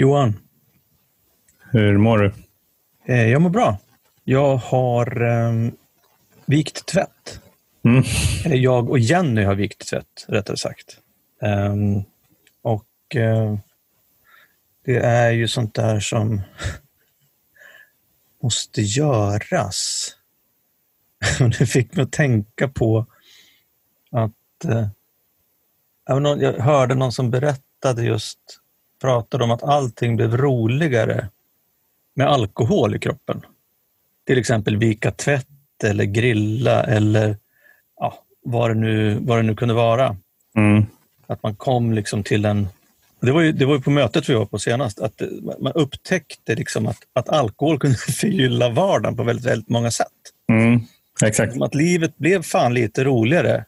Johan. Hur mår du? Eh, jag mår bra. Jag har eh, vikt tvätt. Mm. Eller jag och Jenny har vikt tvätt, rättare sagt. Um, och uh, det är ju sånt där som måste göras. det fick mig att tänka på att uh, jag hörde någon som berättade just, pratade om att allting blev roligare med alkohol i kroppen. Till exempel vika tvätt eller grilla eller ja, vad, det nu, vad det nu kunde vara. Mm. Att man kom liksom till en... Det var, ju, det var ju på mötet vi var på senast, att man upptäckte liksom att, att alkohol kunde förgylla vardagen på väldigt, väldigt många sätt. Mm. Exakt. Att livet blev fan lite roligare.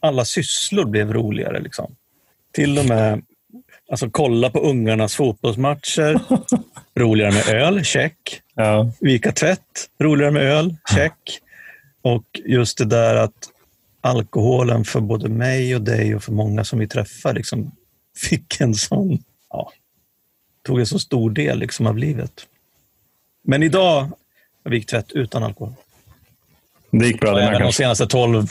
Alla sysslor blev roligare. Liksom. Till och med alltså, kolla på ungarnas fotbollsmatcher. roligare med öl, check. Ja. Vika tvätt, roligare med öl, check. Och just det där att alkoholen för både mig och dig och för många som vi träffar liksom fick en sån, ja, tog en så stor del liksom av livet. Men idag har vi tvätt utan alkohol. Det gick bra det Även de senaste 12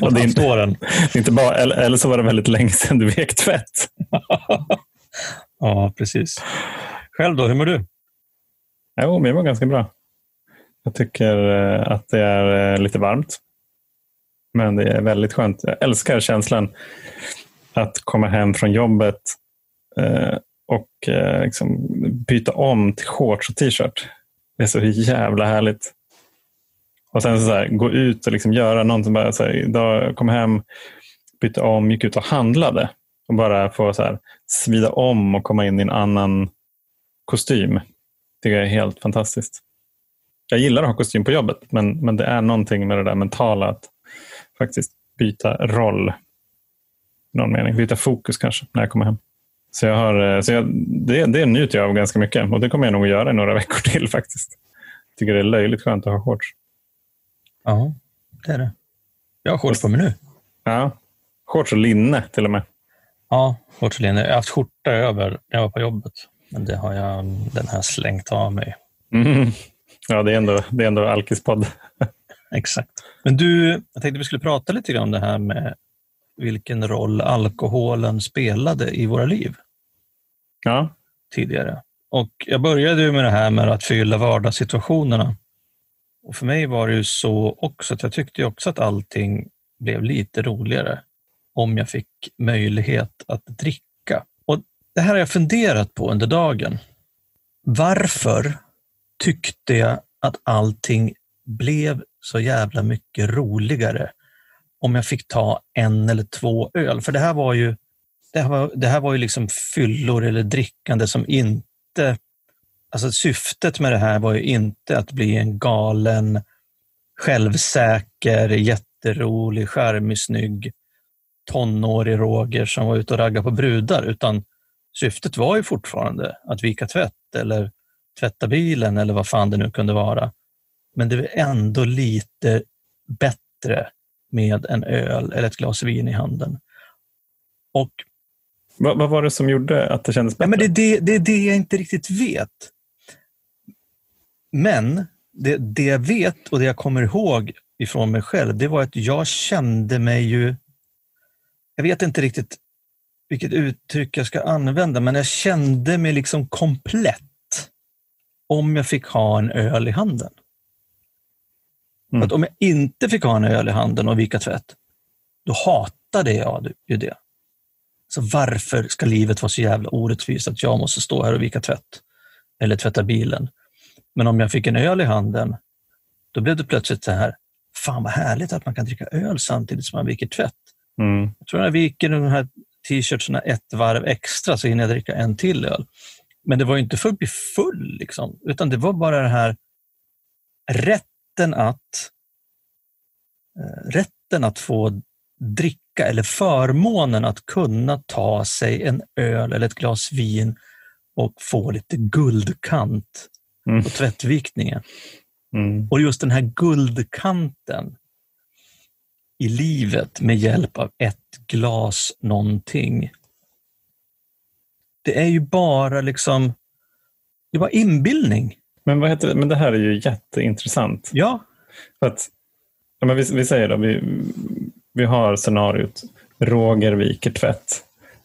och det inte, åren. Inte bara, eller, eller så var det väldigt länge sedan du vek tvätt. ja, precis. Själv då, hur mår du? Jo, men jag mår ganska bra. Jag tycker eh, att det är eh, lite varmt. Men det är väldigt skönt. Jag älskar känslan att komma hem från jobbet eh, och liksom byta om till shorts och t-shirt. Det är så jävla härligt. Och sen så, här, gå ut och liksom göra någonting. Bara, så här, idag kom hem, bytte om, gick ut och handlade. Och bara få så här, svida om och komma in i en annan kostym. Det är helt fantastiskt jag gillar att ha kostym på jobbet, men, men det är någonting med det där mentala att faktiskt byta roll. någon mening. Byta fokus kanske när jag kommer hem. Så, jag har, eh, så jag, det, det njuter jag av ganska mycket och det kommer jag nog att göra i några veckor till faktiskt. Jag tycker det är löjligt skönt att ha shorts. Ja, det är det. Jag har shorts på mig nu. Ja, shorts och linne till och med. Ja, shorts och linne. Jag har haft skjorta över när jag var på jobbet. Men det har jag, den här slängt av mig. Mm. Ja, det är ändå, det är ändå Alkispodd. Exakt. Men du, jag tänkte vi skulle prata lite grann om det här med vilken roll alkoholen spelade i våra liv. Ja. Tidigare. Och jag började med det här med att fylla vardagssituationerna. Och för mig var det ju så också att jag tyckte också att allting blev lite roligare om jag fick möjlighet att dricka. Och Det här har jag funderat på under dagen. Varför tyckte jag att allting blev så jävla mycket roligare om jag fick ta en eller två öl. För det här var ju, det här var, det här var ju liksom fyllor eller drickande som inte... Alltså syftet med det här var ju inte att bli en galen, självsäker, jätterolig, charmig, snygg tonårig Roger som var ute och raggade på brudar, utan syftet var ju fortfarande att vika tvätt eller tvätta bilen eller vad fan det nu kunde vara. Men det var ändå lite bättre med en öl eller ett glas vin i handen. Och vad, vad var det som gjorde att det kändes bättre? Ja, men det, det, det är det jag inte riktigt vet. Men det, det jag vet och det jag kommer ihåg ifrån mig själv, det var att jag kände mig ju... Jag vet inte riktigt vilket uttryck jag ska använda, men jag kände mig liksom komplett om jag fick ha en öl i handen. Mm. Att om jag inte fick ha en öl i handen och vika tvätt, då hatade jag ju det. Så varför ska livet vara så jävla orättvist att jag måste stå här och vika tvätt eller tvätta bilen? Men om jag fick en öl i handen, då blev det plötsligt så här, fan vad härligt att man kan dricka öl samtidigt som man viker tvätt. Mm. Jag tror när jag viker de här t-shirtsarna ett varv extra så hinner jag dricka en till öl. Men det var inte för att bli full, liksom, utan det var bara den här rätten att, eh, rätten att få dricka eller förmånen att kunna ta sig en öl eller ett glas vin och få lite guldkant mm. på tvättvikningen. Mm. Och just den här guldkanten i livet med hjälp av ett glas någonting det är ju bara liksom Det var inbildning. Men, vad heter det? men det här är ju jätteintressant. Ja. För att, ja, men vi, vi säger då, vi, vi har scenariot Roger viker tvätt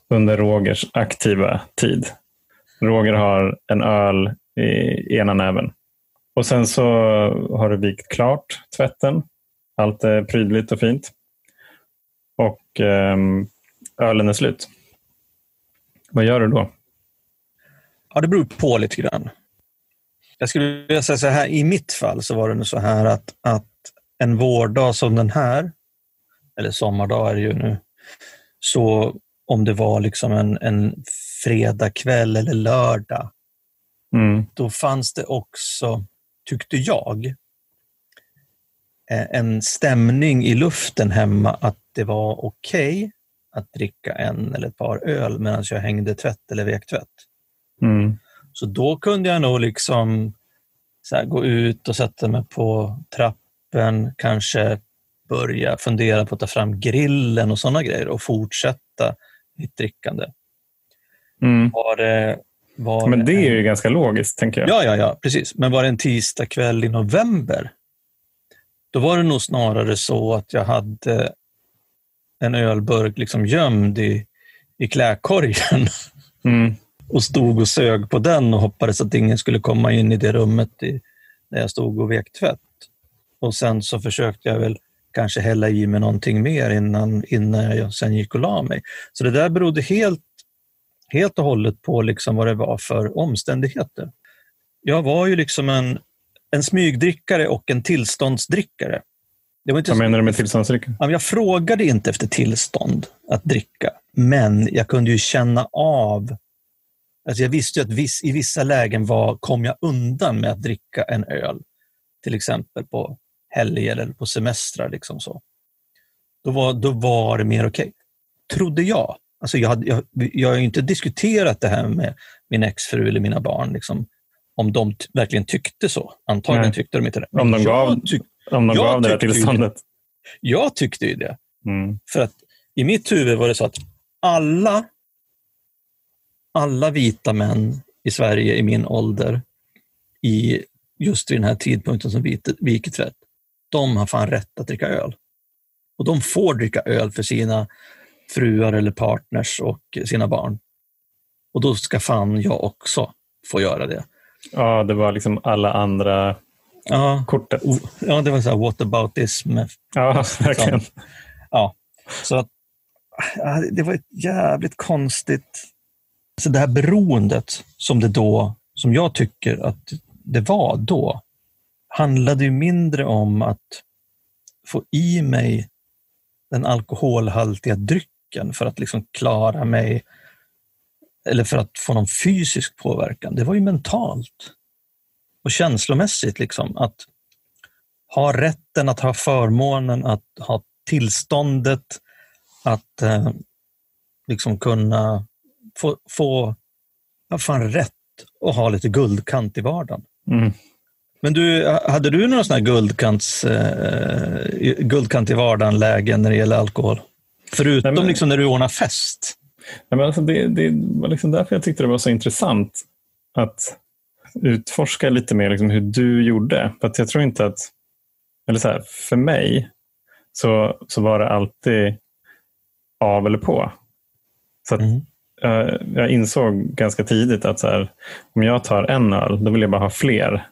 under Rogers aktiva tid. Roger har en öl i ena näven. Och sen så har du vikt klart tvätten. Allt är prydligt och fint. Och eh, ölen är slut. Vad gör du då? Ja, det beror på lite grann. Jag skulle vilja säga så här, i mitt fall så var det så här att, att en vårdag som den här, eller sommardag är det ju nu, så om det var liksom en, en fredagkväll eller lördag, mm. då fanns det också, tyckte jag, eh, en stämning i luften hemma att det var okej okay att dricka en eller ett par öl medan jag hängde tvätt eller vek tvätt. Mm. Så då kunde jag nog liksom här, gå ut och sätta mig på trappen, kanske börja fundera på att ta fram grillen och sådana grejer och fortsätta mitt drickande. Mm. Var det, var Men det är ju ganska logiskt, tänker jag. Ja, ja, ja, precis. Men var det en tisdag kväll i november, då var det nog snarare så att jag hade en ölburk liksom gömd i, i klädkorgen. Mm. och stod och sög på den och hoppades att ingen skulle komma in i det rummet i, där jag stod och vek tvätt. Och sen så försökte jag väl kanske hälla i mig någonting mer innan, innan jag sen gick och la mig. Så det där berodde helt, helt och hållet på liksom vad det var för omständigheter. Jag var ju liksom en, en smygdrickare och en tillståndsdrickare. Det var inte Vad menar du med tillståndsdricka? Jag frågade inte efter tillstånd att dricka, men jag kunde ju känna av Alltså jag visste att viss, i vissa lägen var, kom jag undan med att dricka en öl. Till exempel på helger eller på semestrar. Liksom så. Då, var, då var det mer okej. Okay. Trodde jag. Alltså jag, hade, jag, jag har inte diskuterat det här med min exfru eller mina barn. Liksom, om de verkligen tyckte så. Antagligen Nej. tyckte de inte det. om de gav, tyck, om de gav det här tillståndet? Det. Jag tyckte ju det. Mm. För att i mitt huvud var det så att alla alla vita män i Sverige i min ålder i just vid den här tidpunkten som viker tvätt, de har fan rätt att dricka öl. Och de får dricka öl för sina fruar eller partners och sina barn. Och då ska fan jag också få göra det. Ja, det var liksom alla andra ja, kortet. Ja, det var så här whataboutism. Ja, verkligen. Ja, så att, det var ett jävligt konstigt Alltså det här beroendet som det då, som jag tycker att det var då, handlade ju mindre om att få i mig den alkoholhaltiga drycken för att liksom klara mig eller för att få någon fysisk påverkan. Det var ju mentalt och känslomässigt. Liksom, att ha rätten, att ha förmånen, att ha tillståndet, att eh, liksom kunna få, få ja, fan rätt att ha lite guldkant i vardagen. Mm. Men du, hade du några sådana guldkants, eh, guldkant i vardagen-lägen när det gäller alkohol? Förutom men, liksom när du ordnar fest? Nej, men alltså det, det var liksom därför jag tyckte det var så intressant att utforska lite mer liksom hur du gjorde. För att jag tror inte att, eller så här, för mig så, så var det alltid av eller på. Så mm jag insåg ganska tidigt att så här, om jag tar en öl, då vill jag bara ha fler.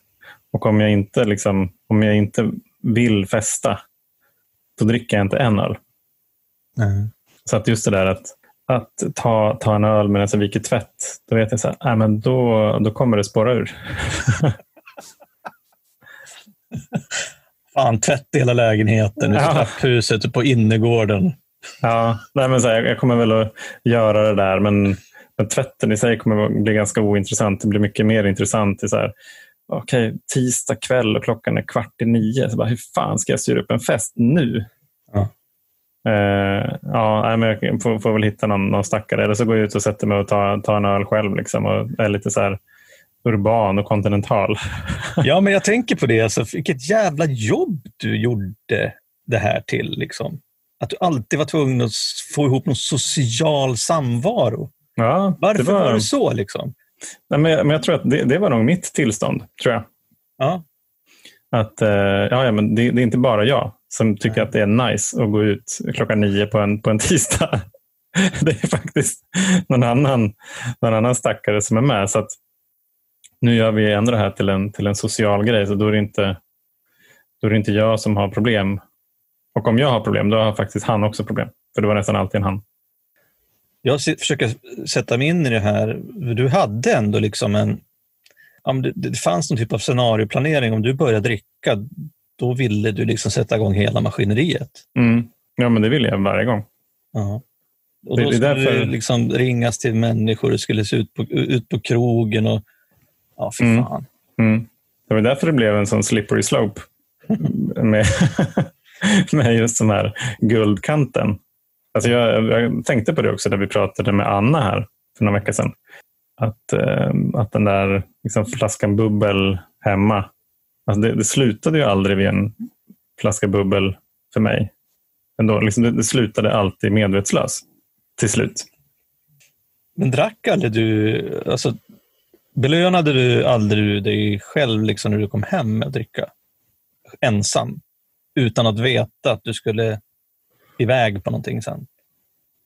Och om jag inte, liksom, om jag inte vill festa, då dricker jag inte en öl. Mm. Så att just det där att, att ta, ta en öl medan jag viker tvätt, då vet jag att äh, men då, då kommer det spåra ur. Fan, tvätt hela lägenheten, ja. trapphuset, på innergården. Ja, nej, men så här, jag kommer väl att göra det där, men, men tvätten i sig kommer att bli ganska ointressant. Det blir mycket mer intressant i så här, okej, okay, tisdag kväll och klockan är kvart i nio. Så bara, hur fan ska jag styra upp en fest nu? Uh, ja, men jag får, får väl hitta någon, någon stackare. Eller så går jag ut och sätter mig och tar, tar en öl själv. Liksom, och är lite så här urban och kontinental. ja, men jag tänker på det. Alltså, vilket jävla jobb du gjorde det här till. Liksom att du alltid var tvungen att få ihop någon social samvaro. Ja, Varför det var... var det så? Liksom? Nej, men, jag, men jag tror att det, det, var nog mitt tillstånd, tror jag. Ja. Att, eh, ja, ja, men det, det, är inte bara jag som tycker att det är nice att gå ut klockan nio på en, på en tisdag. det är faktiskt någon annan, någon annan stackare som är med. Så nu gör vi ändå det här till en, till en social grej, så då är, det inte, då är det inte jag som har problem. Och om jag har problem, då har faktiskt han också problem. För det var nästan alltid en han. Jag försöker sätta mig in i det här. Du hade ändå liksom en... det, fanns någon typ av scenarioplanering. Om du började dricka, då ville du liksom sätta igång hela maskineriet. Mm. Ja, men det ville jag varje gång. Ja. Och då skulle därför... det liksom ringas till människor, det skulle se ut på, ut på krogen och ja, fy mm. fan. Mm. Det var därför det blev en sån slippery slope med, med just den här guldkanten. Alltså jag, jag, tänkte på det också när vi pratade med Anna här för några veckor sedan. Att, eh, att den där liksom, flaskan bubbel hemma, alltså det, det, slutade ju aldrig vid en flaska bubbel för mig. Ändå, liksom det, det slutade alltid medvetslös till slut. Men drack aldrig du, alltså, belönade du aldrig dig själv liksom när du kom hem med att dricka? Ensam? Utan att veta att du skulle iväg på någonting sen?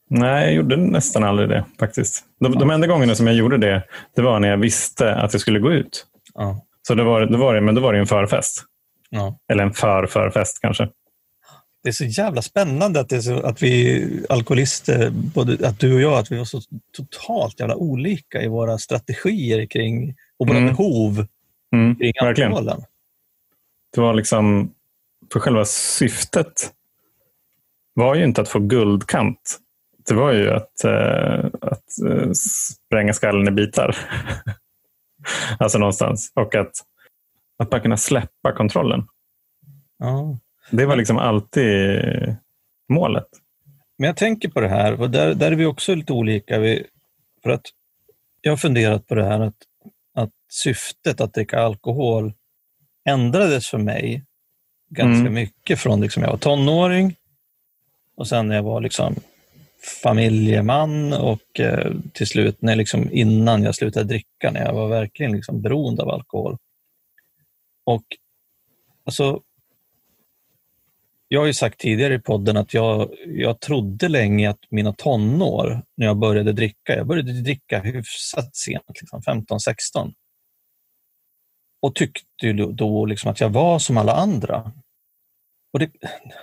Nej, jag gjorde nästan aldrig det faktiskt. De, ja. de enda gångerna som jag gjorde det, det var när jag visste att jag skulle gå ut. Ja. Så det var, det var det, men då var det en förfest. Ja. Eller en för-förfest kanske det är så jävla spännande att, det är så, att vi alkoholister, både att du och jag, att vi var så totalt jävla olika i våra strategier kring och våra mm. behov mm, kring alkoholen. Det var liksom, för själva syftet var ju inte att få guldkant. Det var ju att, äh, att äh, spränga skallen i bitar. alltså någonstans. Och att, att bara kunna släppa kontrollen. Ja. Det var liksom alltid målet. Men jag tänker på det här, och där, där är vi också lite olika. Vi, för att jag har funderat på det här att, att syftet att dricka alkohol ändrades för mig ganska mm. mycket från liksom jag var tonåring och sen när jag var liksom familjeman och eh, till slut när liksom, innan jag slutade dricka, när jag var verkligen liksom beroende av alkohol. Och alltså, jag har ju sagt tidigare i podden att jag, jag trodde länge att mina tonår, när jag började dricka, jag började dricka hyfsat sent, liksom 15-16. Och tyckte då liksom att jag var som alla andra. Och det,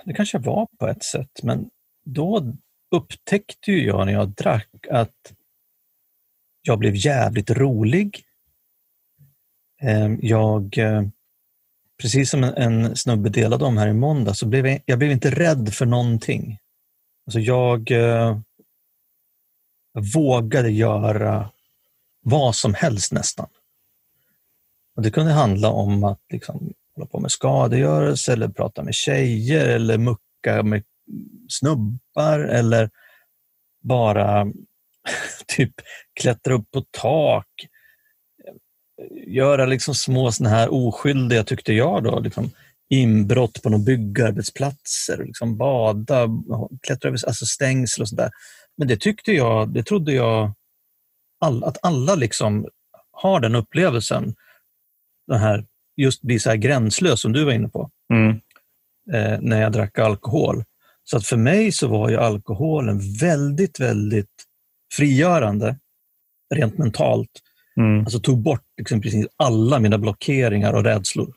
det kanske jag var på ett sätt, men då upptäckte jag när jag drack att jag blev jävligt rolig. Ehm, jag eh, precis som en, snubbe delade om här i måndag, så blev jag, jag blev inte rädd för någonting. Alltså eh, jag, vågade göra vad som helst nästan. Och det kunde handla om att liksom, hålla på med skadegörelse eller prata med tjejer eller mucka med snubbar eller bara typ klättra upp på tak göra liksom små såna här oskyldiga, tyckte jag, då, liksom inbrott på några byggarbetsplatser, liksom bada, klättra över alltså stängsel och sådär. Men det tyckte jag, det trodde jag all, att alla liksom har den upplevelsen. Den här, just bli så här gränslös som du var inne på, mm. eh, när jag drack alkohol. Så att för mig så var ju alkoholen väldigt, väldigt frigörande, rent mentalt. Mm. Alltså tog bort liksom precis alla mina blockeringar och rädslor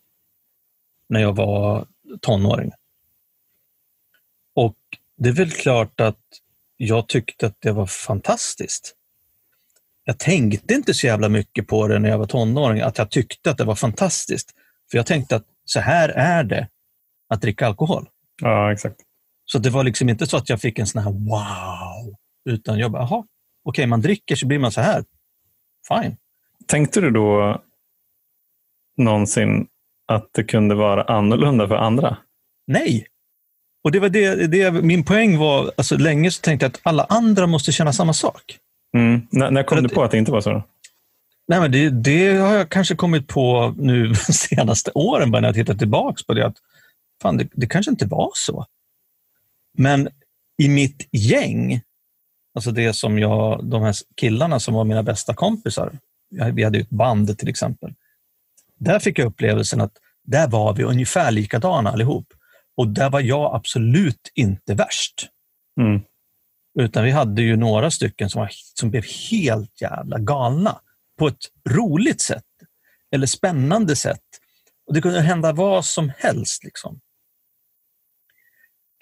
när jag var tonåring. Och det är väl klart att jag tyckte att det var fantastiskt. Jag tänkte inte så jävla mycket på det när jag var tonåring, att jag tyckte att det var fantastiskt. För jag tänkte att så här är det att dricka alkohol. Ja, exakt. Så det var liksom inte så att jag fick en sån här wow, utan jag bara, jaha, okej, okay, man dricker så blir man så här. Fine. Tänkte du då någonsin att det kunde vara annorlunda för andra? Nej. Och det var det, det min poäng var, alltså länge så tänkte jag att alla andra måste känna samma sak. Mm. När, när kom för du på att det inte var så? Nej, men det, det, har jag kanske kommit på nu de senaste åren, bara när jag tittar tillbaka på det. Att fan, det, det kanske inte var så. Men i mitt gäng, alltså det som jag, de här killarna som var mina bästa kompisar, vi hade ett band till exempel. Där fick jag upplevelsen att där var vi ungefär likadana allihop. Och där var jag absolut inte värst. Mm. Utan vi hade ju några stycken som, var, som blev helt jävla galna på ett roligt sätt eller spännande sätt. Och Det kunde hända vad som helst. liksom.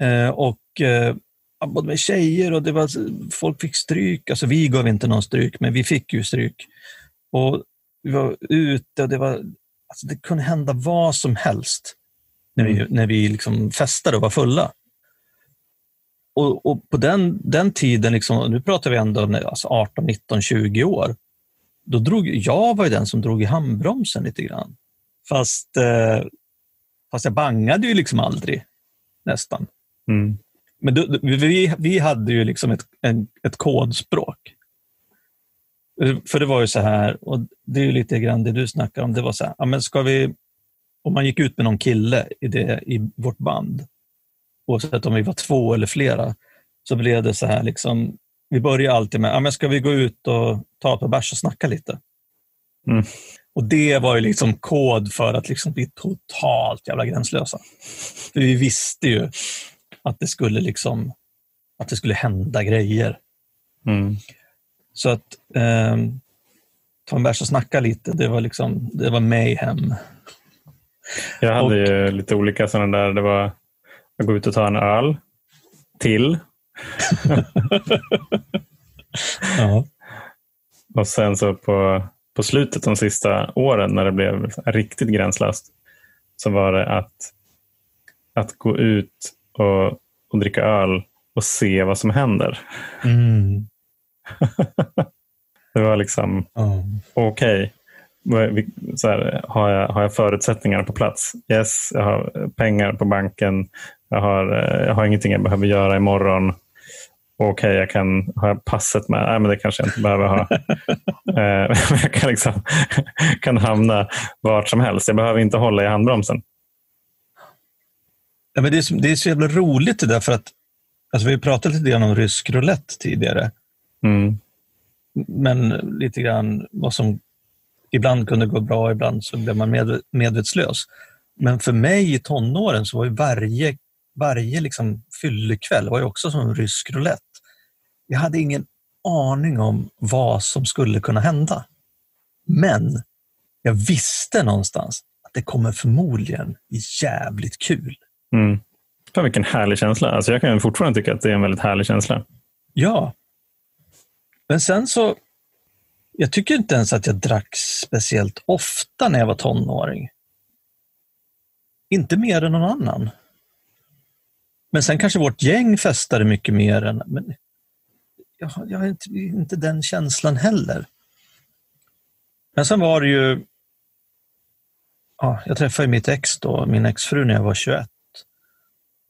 Eh, och eh, både med tjejer och det var, folk fick stryk. Alltså vi gav inte någon stryk, men vi fick ju stryk. Och Vi var ute och det var alltså det kunde hända vad som helst när vi, när vi liksom festade och var fulla. Och, och på den, den tiden, liksom, nu pratar vi ändå alltså 18, 19, 20 år, då drog jag var den som drog i handbromsen lite grann. Fast, eh, fast jag bangade ju liksom aldrig, nästan. Mm. Men då, vi, vi hade ju liksom ett, en, ett kodspråk. För det var ju så här, och det är ju lite grann det du snackar om, det var så här, ja, men ska vi, om man gick ut med någon kille i, det, i vårt band, oavsett om vi var två eller flera, så blev det så här, liksom, vi börjar alltid med, ja, men ska vi gå ut och ta på bärs och snacka lite? Mm. Och det var ju liksom kod för att liksom bli totalt jävla gränslösa. För vi visste ju att det skulle liksom att det skulle hända grejer. Mm. Så att eh, en bärs och snacka lite, det var liksom, det var mayhem. Jag hade och, ju lite olika sådana där. Det var att gå ut och ta en öl till. ja. Och sen så på, på slutet de sista åren när det blev riktigt gränslöst så var det att, att gå ut och, och dricka öl och se vad som händer. Mm. det var liksom mm. okej. Okay. har, jag, har jag förutsättningar på plats? Yes, jag har pengar på banken. Jag har, jag har ingenting jag behöver göra imorgon. Okej, okay, jag kan, jag passet med? Nej, men det kanske jag inte behöver ha. Eh, jag kan, liksom, kan hamna vart som helst. Jag behöver inte hålla i handbromsen. Ja, men det, är så, det är så jävla roligt det där för att alltså vi pratat lite grann om rysk roulette tidigare. Mm. Men lite grann vad som ibland kunde gå bra, ibland så blev man med, medvetslös. Men för mig i tonåren så var ju varje, varje liksom fyllekväll var ju också som rysk roulette. Jag hade ingen aning om vad som skulle kunna hända. Men jag visste någonstans att det kommer förmodligen jävligt kul. Mm. Fan, vilken härlig känsla. Alltså jag kan fortfarande tycka att det är en väldigt härlig känsla. Ja. Men sen så, jag tycker inte ens att jag drack speciellt ofta när jag var tonåring. Inte mer än någon annan. Men sen kanske vårt gäng festade mycket mer än... Men jag, jag har inte, inte den känslan heller. Men sen var det ju... Ja, jag träffade mitt ex då, min exfru när jag var 21.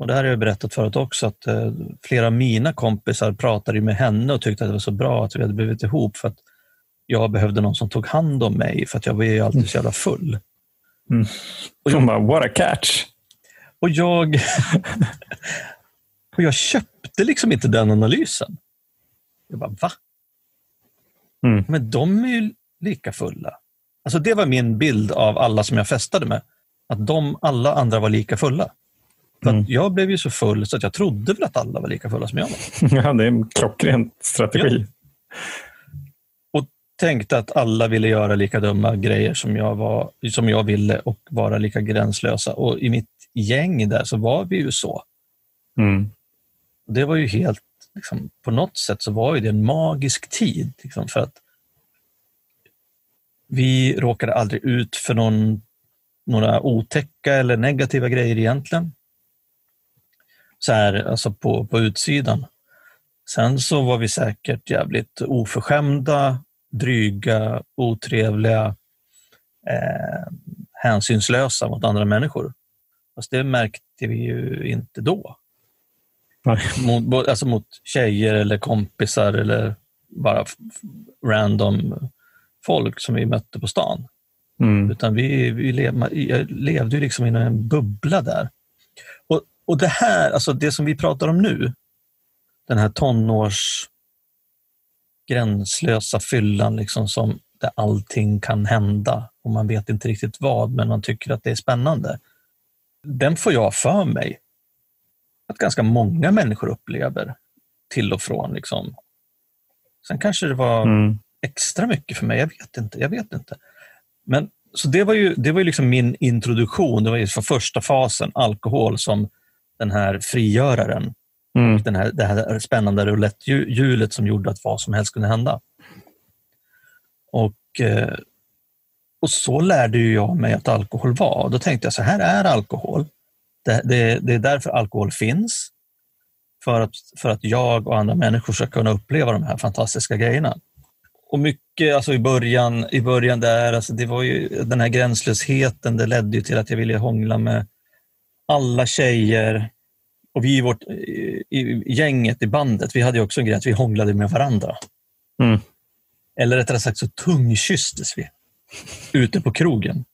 Och det här har jag berättat förut också, att eh, flera av mina kompisar pratade med henne och tyckte att det var så bra att vi hade blivit ihop för att jag behövde någon som tog hand om mig för att jag var ju alltid så jävla full. Mm. Och jag, bara, what a catch! Och jag, och jag köpte liksom inte den analysen. Jag bara, va? Mm. Men de är ju lika fulla. Alltså det var min bild av alla som jag festade med. Att de, alla andra var lika fulla. Mm. Jag blev ju så full så att jag trodde väl att alla var lika fulla som jag var. Ja, det är en klockren strategi. Och tänkte att alla ville göra lika dumma grejer som jag, var, som jag ville och vara lika gränslösa. Och i mitt gäng där så var vi ju så. Mm. Det var ju helt, liksom, på något sätt så var ju det en magisk tid. Liksom, för att vi råkade aldrig ut för någon, några otäcka eller negativa grejer egentligen. Så här, alltså på, på utsidan. Sen så var vi säkert jävligt oförskämda, dryga, otrevliga, eh, hänsynslösa mot andra människor. Fast det märkte vi ju inte då. Mot, alltså mot tjejer eller kompisar eller bara random folk som vi mötte på stan. Mm. Utan vi, vi lev, levde liksom i en bubbla där. Och, och det här, alltså det som vi pratar om nu, den här tonårs gränslösa fyllan liksom som där allting kan hända och man vet inte riktigt vad, men man tycker att det är spännande. Den får jag för mig att ganska många människor upplever till och från. Liksom. Sen kanske det var mm. extra mycket för mig, jag vet inte. Jag vet inte. Men, så det var ju, det var ju liksom min introduktion, det var ju för första fasen, alkohol som den här frigöraren. Mm. Den här, det här spännande rouletthjulet som gjorde att vad som helst kunde hända. Och, eh, och så lärde jag mig att alkohol var. Då tänkte jag så här är alkohol. Det, det, det är därför alkohol finns. För att, för att jag och andra människor ska kunna uppleva de här fantastiska grejerna. Och mycket alltså i början, i början där, alltså det var ju den här gränslösheten, det ledde ju till att jag ville hångla med alla tjejer. Och vi i, vårt, i, i gänget, i bandet, vi hade också en grej att vi hånglade med varandra. Mm. Eller rättare sagt så tungkysstes vi ute på krogen.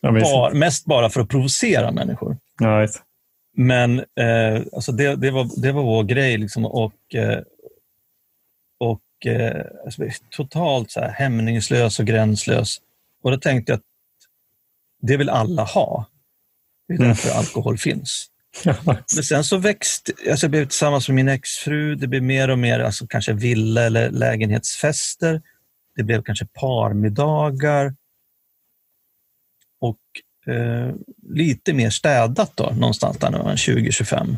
Ja, Bar, mest bara för att provocera människor. Ja, men eh, alltså det, det, var, det var vår grej. Liksom, och eh, och eh, alltså, totalt så här, hämningslös och gränslös. Och då tänkte jag att det vill alla ha. Det är därför mm. alkohol finns. Men sen så växte, alltså jag blev tillsammans med min exfru, det blev mer och mer alltså kanske villa eller lägenhetsfester. Det blev kanske parmiddagar. Och eh, lite mer städat då, någonstans där när man var 20-25.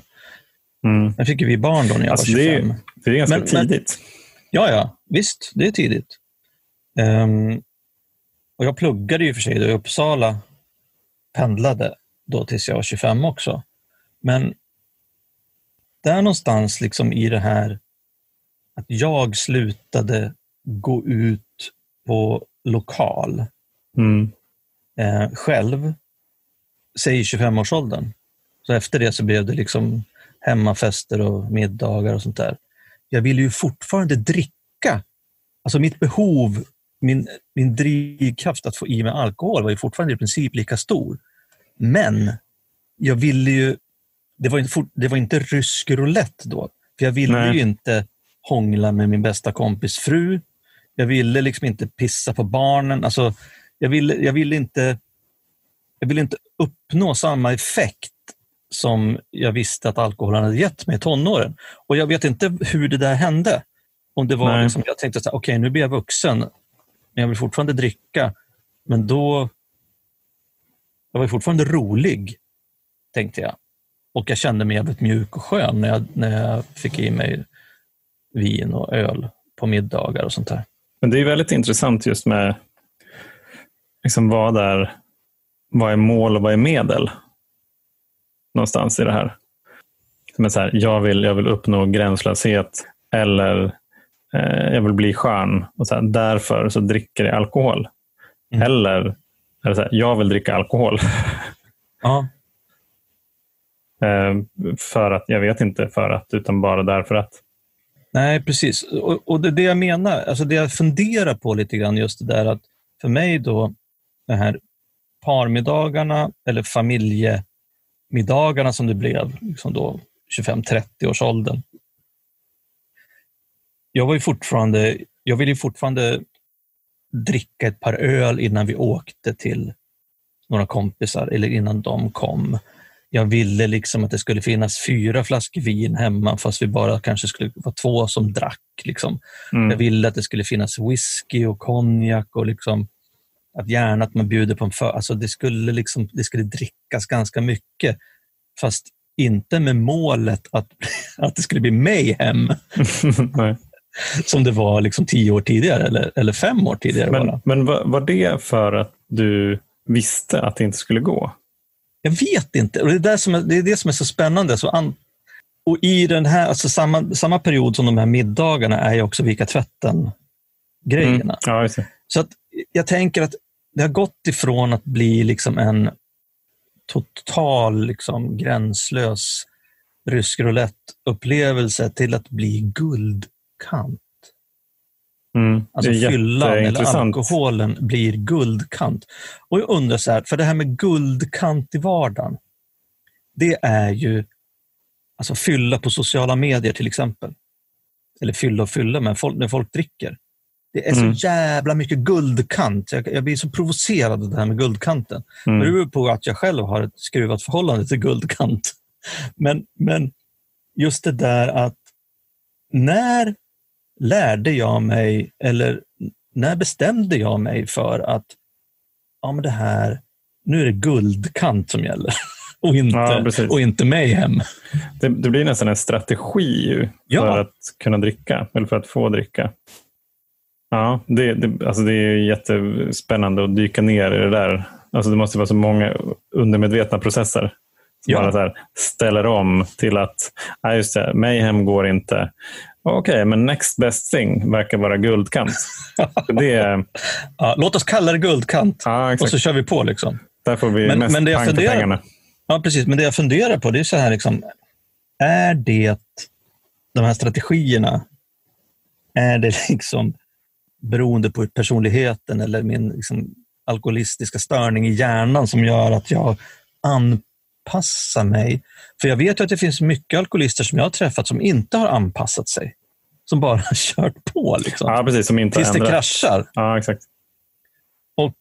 Mm. Sen fick vi barn då när jag alltså var 25. Det är, det är ganska men, tidigt. Men, ja, ja, visst, det är tidigt. Um, och jag pluggade ju för sig då i Uppsala, pendlade då tills jag var 25 också. Men där någonstans liksom i det här att jag slutade gå ut på lokal mm. eh, själv, säg 25-årsåldern. Så efter det så blev det liksom hemmafester och middagar och sånt där. Jag ville ju fortfarande dricka. Alltså mitt behov, min, min drivkraft att få i mig alkohol var ju fortfarande i princip lika stor. Men jag ville ju, det var inte, det var inte rysk roulette då. För jag ville Nej. ju inte hångla med min bästa kompis fru. Jag ville liksom inte pissa på barnen. Alltså, jag, ville, jag, ville inte, jag ville inte uppnå samma effekt som jag visste att alkoholen hade gett mig i tonåren. Och jag vet inte hur det där hände. Om det var liksom, jag tänkte okej okay, nu blir jag vuxen, men jag vill fortfarande dricka. Men då, jag var fortfarande rolig, tänkte jag. Och jag kände mig jävligt mjuk och skön när jag, när jag fick i mig vin och öl på middagar och sånt där. Men det är väldigt intressant just med liksom vad, är, vad är mål och vad är medel? Någonstans i det här. Men så här, jag, vill, jag vill uppnå gränslöshet eller eh, jag vill bli skön. Och så här, därför så dricker jag alkohol. Mm. Eller det så här, jag vill dricka alkohol. Ja. eh, för att, jag vet inte för att, utan bara därför att. Nej, precis. Och, och det, det jag menar, alltså det jag funderar på lite grann, just det där att för mig då, de här parmiddagarna eller familjemiddagarna som det blev liksom då 25-30 års åldern. Jag var ju fortfarande, jag ville fortfarande dricka ett par öl innan vi åkte till några kompisar eller innan de kom jag ville liksom att det skulle finnas fyra flaskor vin hemma fast vi bara kanske skulle vara två som drack. Liksom. Mm. Jag ville att det skulle finnas whisky och konjak och liksom, att gärna att man bjuder på en för... Alltså det, skulle liksom, det skulle drickas ganska mycket fast inte med målet att, att det skulle bli mayhem. som det var liksom tio år tidigare eller, eller fem år tidigare. Men, bara. men var, var det för att du visste att det inte skulle gå? Jag vet inte. Och det, är det, som är, det är det som är så spännande. Så an, och i den här, alltså samma, samma period som de här middagarna är ju också vika tvätten-grejerna. Mm. Ja, så att jag tänker att det har gått ifrån att bli liksom en total, liksom, gränslös rysk roulette-upplevelse till att bli guldkant. Mm, alltså fyllan eller alkoholen blir guldkant. Och jag undrar så här, för det här med guldkant i vardagen, det är ju alltså fylla på sociala medier till exempel. Eller fylla och fylla, men folk, när folk dricker. Det är Mm. så jävla mycket guldkant. Jag, jag blir så provocerad av det här med guldkanten. Mm. Det beror på att jag själv har ett skruvat förhållande till guldkant. Men, men just det där att när lärde jag mig, eller när bestämde jag mig för att ja, men det här, nu är det guldkant som gäller och Ja, inte, precis. och inte mayhem. Det, det blir nästan en strategi Ja. för att kunna dricka, eller för att få dricka. Ja, det, det, alltså det är jättespännande att dyka ner i det där. Alltså det måste vara så många undermedvetna processer som Ja. bara ställer om till att, ja just det, mayhem går inte. Okej, men next best thing verkar vara guldkant. det är, Ja, låt oss kalla det guldkant ja, och så kör vi på. liksom. Där får vi Men- mest men det jag pang funderar- pengarna. Ja, precis. Men det jag funderar på det är så här, liksom, är det de här strategierna, är det liksom beroende på personligheten eller min liksom, alkoholistiska störning i hjärnan som gör att jag anpassar mig? För jag vet ju att det finns mycket alkoholister som jag har träffat som inte har anpassat sig. Som bara har kört på liksom, Ja, precis. Som inte tills det kraschar. Ja, exakt. Och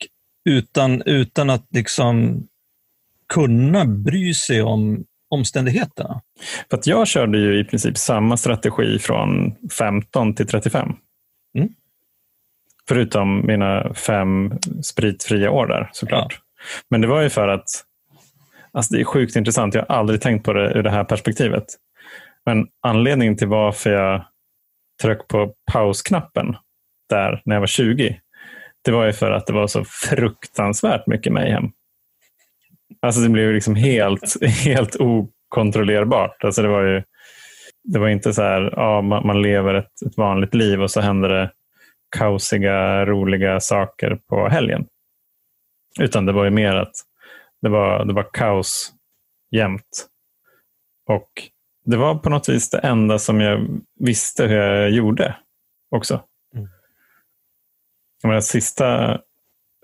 utan, utan att liksom kunna bry sig om omständigheterna. För att jag körde ju i princip samma strategi från 15 till 35. Mm. Förutom mina fem spritfria år där såklart. Men det var ju för att alltså det är sjukt intressant. Jag har aldrig tänkt på det ur det här perspektivet. Men anledningen till varför jag tryck på pausknappen där när jag var 20. Det var ju för att det var så fruktansvärt mycket mayhem. Alltså det blev liksom helt, helt okontrollerbart. Alltså det var ju det var inte så här, ja, man, man lever ett, ett vanligt liv och så händer det kaosiga, roliga saker på helgen. Utan det var ju mer att det var, det var kaos jämt. Och det var på något vis det enda som jag visste hur jag gjorde också. Mm. Jag menar, sista,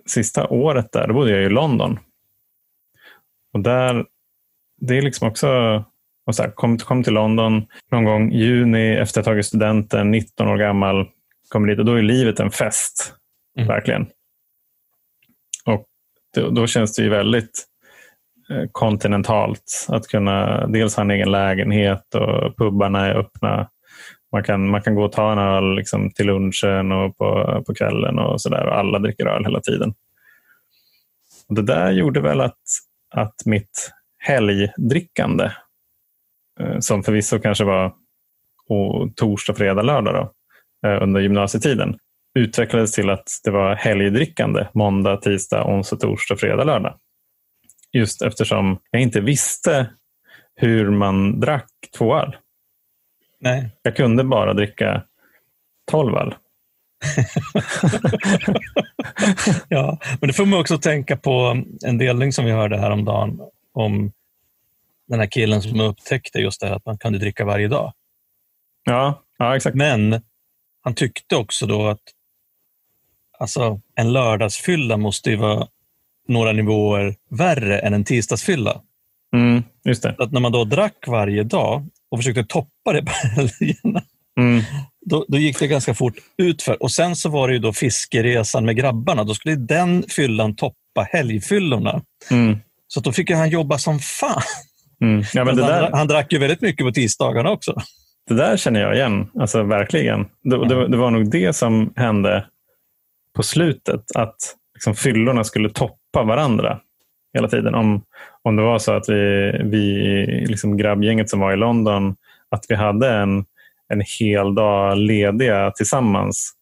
sista året där, då bodde jag i London. Och där, det är liksom också, och så här, kom, kom till London någon gång i juni efter att ha tagit studenten, 19 år gammal, kommer dit och då är livet en fest. Mm. Verkligen. Och då, då känns det ju väldigt Eh, kontinentalt att kunna dels ha en egen lägenhet och pubbarna är öppna. Man kan, man kan gå och ta en öl liksom, till lunchen och på, på kvällen och sådär. Och alla dricker öl hela tiden. Och det där gjorde väl att, att mitt helgdrickande, eh, som förvisso kanske var och torsdag, fredag, lördag då, eh, under gymnasietiden, utvecklades till att det var helgdrickande måndag, tisdag, onsdag, torsdag, fredag, lördag. Just eftersom jag inte visste hur man drack två öl. Nej. Jag kunde bara dricka 12 öl. Ja, men det får man också tänka på en delning som vi hörde häromdagen om den här killen som upptäckte just det här att man kunde dricka varje dag. Ja, ja exakt. Men han tyckte också då att alltså, en lördagsfylla måste ju vara några nivåer värre än en tisdagsfylla. Mm, just det. Att när man då drack varje dag och försökte toppa det på helgerna, Mm, då, då gick det ganska fort utför. Och sen så var det ju då fiskeresan med grabbarna. Då skulle den fyllan toppa helgfyllorna. mm, Så då fick han jobba som fan. mm. Ja, men det, han, där, han drack ju väldigt mycket på tisdagarna också. det där känner jag igen. Alltså verkligen. Det, det, det var nog det som hände på slutet. Att liksom, fyllorna skulle toppa varandra hela tiden. Om, om det var så att vi, vi liksom grabbgänget som var i London, att vi hade en, en hel dag lediga tillsammans,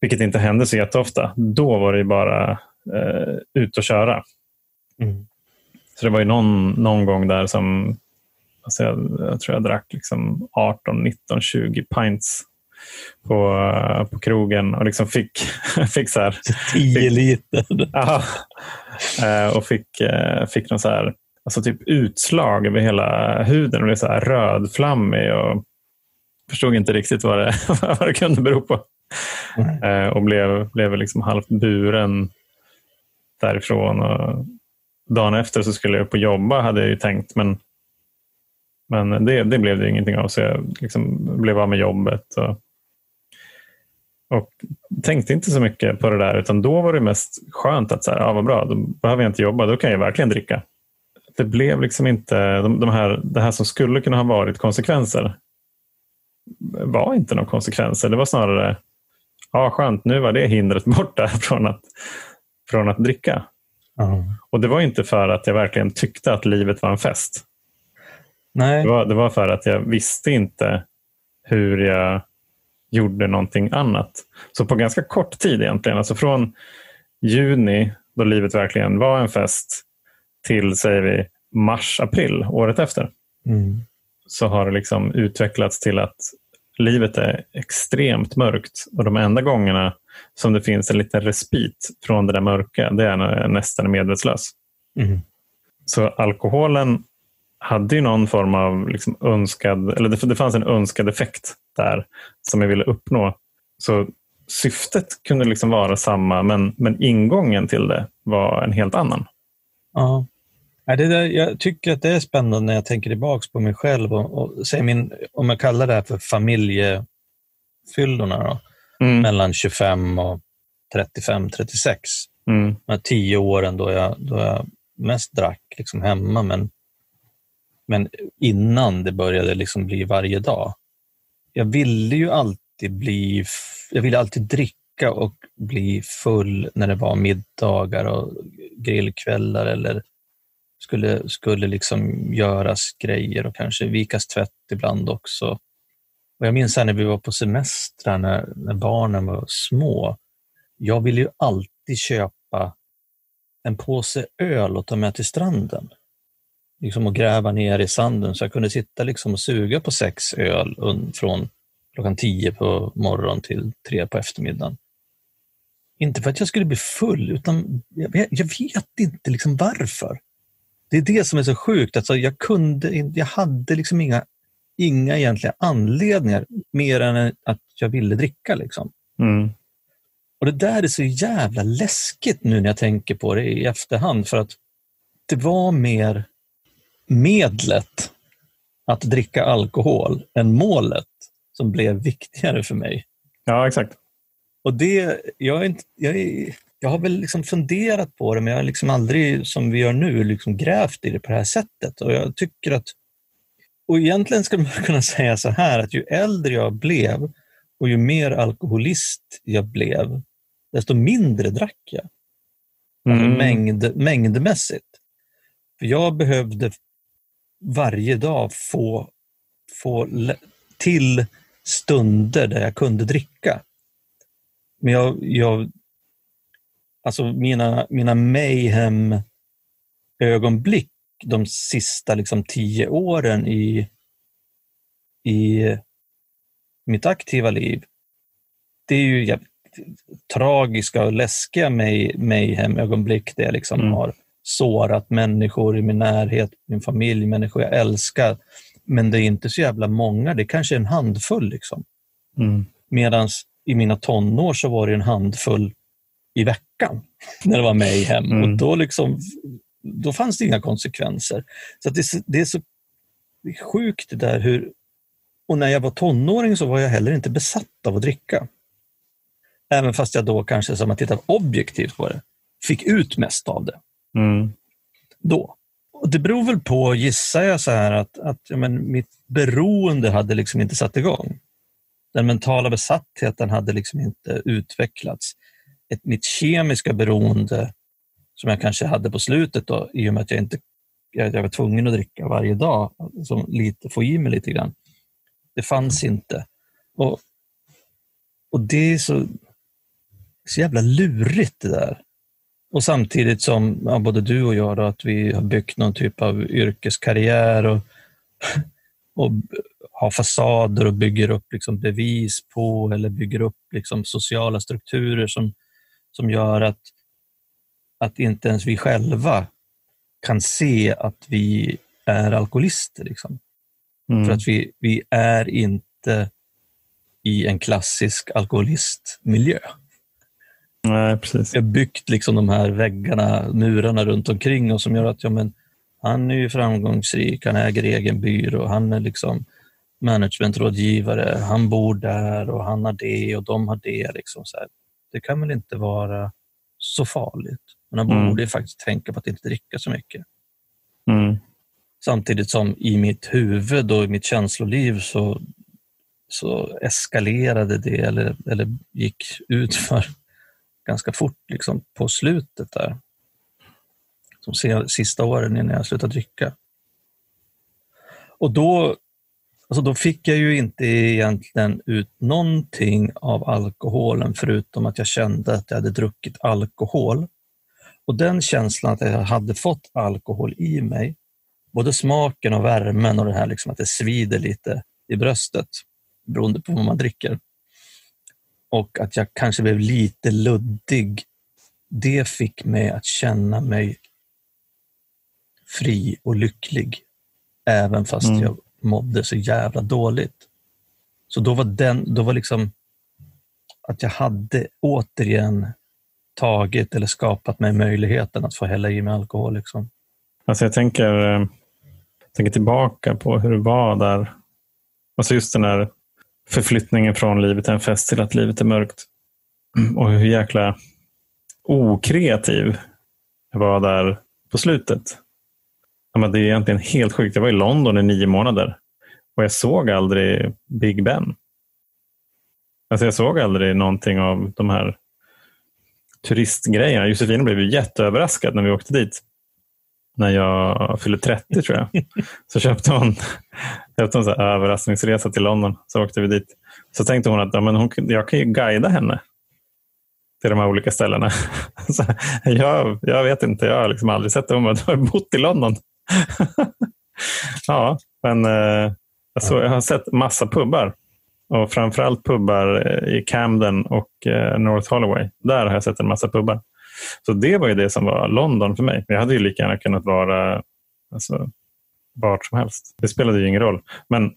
vilket inte hände så jätteofta, då var det bara eh, ut och köra. Så det var ju någon, någon gång där som alltså jag, jag tror jag drack liksom 18, 19, 20 pints på, på krogen och liksom fick, fick så här, 10 liter. Aha. Eh, och fick, eh, fick någon så här, alltså typ utslag över hela huden och blev så här rödflammig och förstod inte riktigt vad det, vad det kunde bero på. Eh, och blev, blev liksom halvt buren därifrån. Och dagen efter så skulle jag på jobba hade jag ju tänkt men, men det, det blev det ingenting av så jag liksom blev av med jobbet. Och, Och tänkte inte så mycket på det där, utan då var det mest skönt att så här, ja, vad bra, då behöver jag inte jobba, då kan jag verkligen dricka. Det blev liksom inte, de, de här, det här som skulle kunna ha varit konsekvenser var inte några konsekvenser. Det var snarare, ja skönt, nu var det hindret borta från att, från att dricka. Ja. Och det var inte för att jag verkligen tyckte att livet var en fest. Nej. Det var, det var för att jag visste inte hur jag gjorde någonting annat. Så på ganska kort tid egentligen, alltså från juni då livet verkligen var en fest till säger vi mars, april året efter Mm. så har det liksom utvecklats till att livet är extremt mörkt och de enda gångerna som det finns en liten respit från det där mörka det är när jag nästan är medvetslös. Mm. Så alkoholen hade ju någon form av liksom önskad, eller det, det fanns en önskad effekt där som jag ville uppnå. Så syftet kunde liksom vara samma men, men ingången till det var en helt annan. Ja. Det där, jag tycker att det är spännande när jag tänker tillbaka på mig själv och, och säger min, om jag kallar det här för familjefyllorna då, Mm. mellan 25 och 35, 36. Mm. De här tio åren då jag, då jag mest drack liksom hemma, men, men innan det började liksom bli varje dag. Jag ville ju alltid bli, jag ville alltid dricka och bli full när det var middagar och grillkvällar eller skulle, skulle liksom göras grejer och kanske vikas tvätt ibland också. Och jag minns här när vi var på semestrar när, när barnen var små. Jag ville ju alltid köpa en påse öl och ta med till stranden. Liksom och gräva ner i sanden så jag kunde sitta liksom och suga på sex öl från klockan tio på morgonen till tre på eftermiddagen. Inte för att jag skulle bli full, utan jag vet, jag vet inte liksom varför. Det är det som är så sjukt. Alltså jag, kunde, jag hade liksom inga, inga egentliga anledningar mer än att jag ville dricka. Liksom. Mm. Och det där är så jävla läskigt nu när jag tänker på det i efterhand för att det var mer medlet att dricka alkohol än målet som blev viktigare för mig. Ja, exakt. Och det, jag, är inte, jag, är, jag har väl liksom funderat på det men jag har liksom aldrig, som vi gör nu, liksom grävt i det på det här sättet. Och jag tycker att, och egentligen skulle man kunna säga så här att ju äldre jag blev och ju mer alkoholist jag blev, desto mindre drack jag. Alltså Mm. mängd, mängdmässigt. För jag behövde varje dag få, få till stunder där jag kunde dricka. Men jag, jag alltså mina, mina mayhem-ögonblick de sista liksom tio åren i, i mitt aktiva liv, det är ju jävligt tragiska och läskiga may, mayhem-ögonblick där jag liksom Mm. har sårat människor i min närhet, min familj, människor jag älskar. Men det är inte så jävla många, det är kanske en handfull. Liksom. Mm. Medan i mina tonår så var det en handfull i veckan när det var mayhem. Mm. Och då, liksom, då fanns det inga konsekvenser. Så det, är så- det är så det är sjukt det där hur... Och när jag var tonåring så var jag heller inte besatt av att dricka. Även fast jag då kanske, som man tittar objektivt på det, fick ut mest av det Mm. då. Och det beror väl på, gissar jag, så här att, att ja, men mitt beroende hade liksom inte satt igång. Den mentala besattheten hade liksom inte utvecklats. Ett, mitt kemiska beroende, som jag kanske hade på slutet, då, i och med att jag inte jag, jag var tvungen att dricka varje dag, som lite, få i mig lite grann, det fanns inte. Och, och det är så, så jävla lurigt det där. Och samtidigt som ja, både du och jag, då, att vi har byggt någon typ av yrkeskarriär och, och har fasader och bygger upp liksom bevis på eller bygger upp liksom sociala strukturer som, som gör att, att inte ens vi själva kan se att vi är alkoholister. Liksom. Mm. För att vi, vi är inte i en klassisk alkoholistmiljö. Nej, precis. Vi har byggt liksom de här väggarna, murarna runt omkring oss som gör att ja, men, han är ju framgångsrik, han äger egen byrå, han är liksom managementrådgivare, han bor där och han har det och de har det. Liksom så här. Det kan väl inte vara så farligt. Men han Mm. borde faktiskt tänka på att inte dricka så mycket. Mm. Samtidigt som i mitt huvud och i mitt känsloliv så, så eskalerade det eller, eller gick ut för ganska fort liksom, på slutet där. De sista åren innan jag slutade dricka. Och då, alltså då fick jag ju inte egentligen ut någonting av alkoholen förutom att jag kände att jag hade druckit alkohol. Och den känslan att jag hade fått alkohol i mig, både smaken och värmen och det här liksom att det svider lite i bröstet beroende på vad man dricker. Och att jag kanske blev lite luddig. Det fick mig att känna mig fri och lycklig. Även fast Mm. jag mådde så jävla dåligt. Så då var den, då var liksom att jag hade återigen tagit eller skapat mig möjligheten att få hälla i mig alkohol. Liksom. Alltså jag tänker, eh, tänker tillbaka på hur det var där. Alltså just den här förflyttningen från livet är en fest till att livet är mörkt. Mm, Och hur jäkla okreativ jag var där på slutet. Men det är egentligen helt sjukt. Jag var i London i nio månader och jag såg aldrig Big Ben. Alltså jag såg aldrig någonting av de här turistgrejerna. Josefina blev ju jätteöverraskad när vi åkte dit. När jag fyllde 30 tror jag. Så köpte hon, efter en så här överraskningsresa till London. Så åkte vi dit. Så tänkte hon att ja, men hon, jag kan ju guida henne till de här olika ställena. Så, jag, jag vet inte, jag har liksom aldrig sett det. Hon bara, du har bott i London. ja, men eh, jag, så, jag har sett massa pubbar. Och framförallt pubbar eh, i Camden och eh, North Holloway. Där har jag sett en massa pubbar. Så det var ju det som var London för mig. Jag hade ju lika gärna kunnat vara alltså, vart som helst. Det spelade ju ingen roll. Men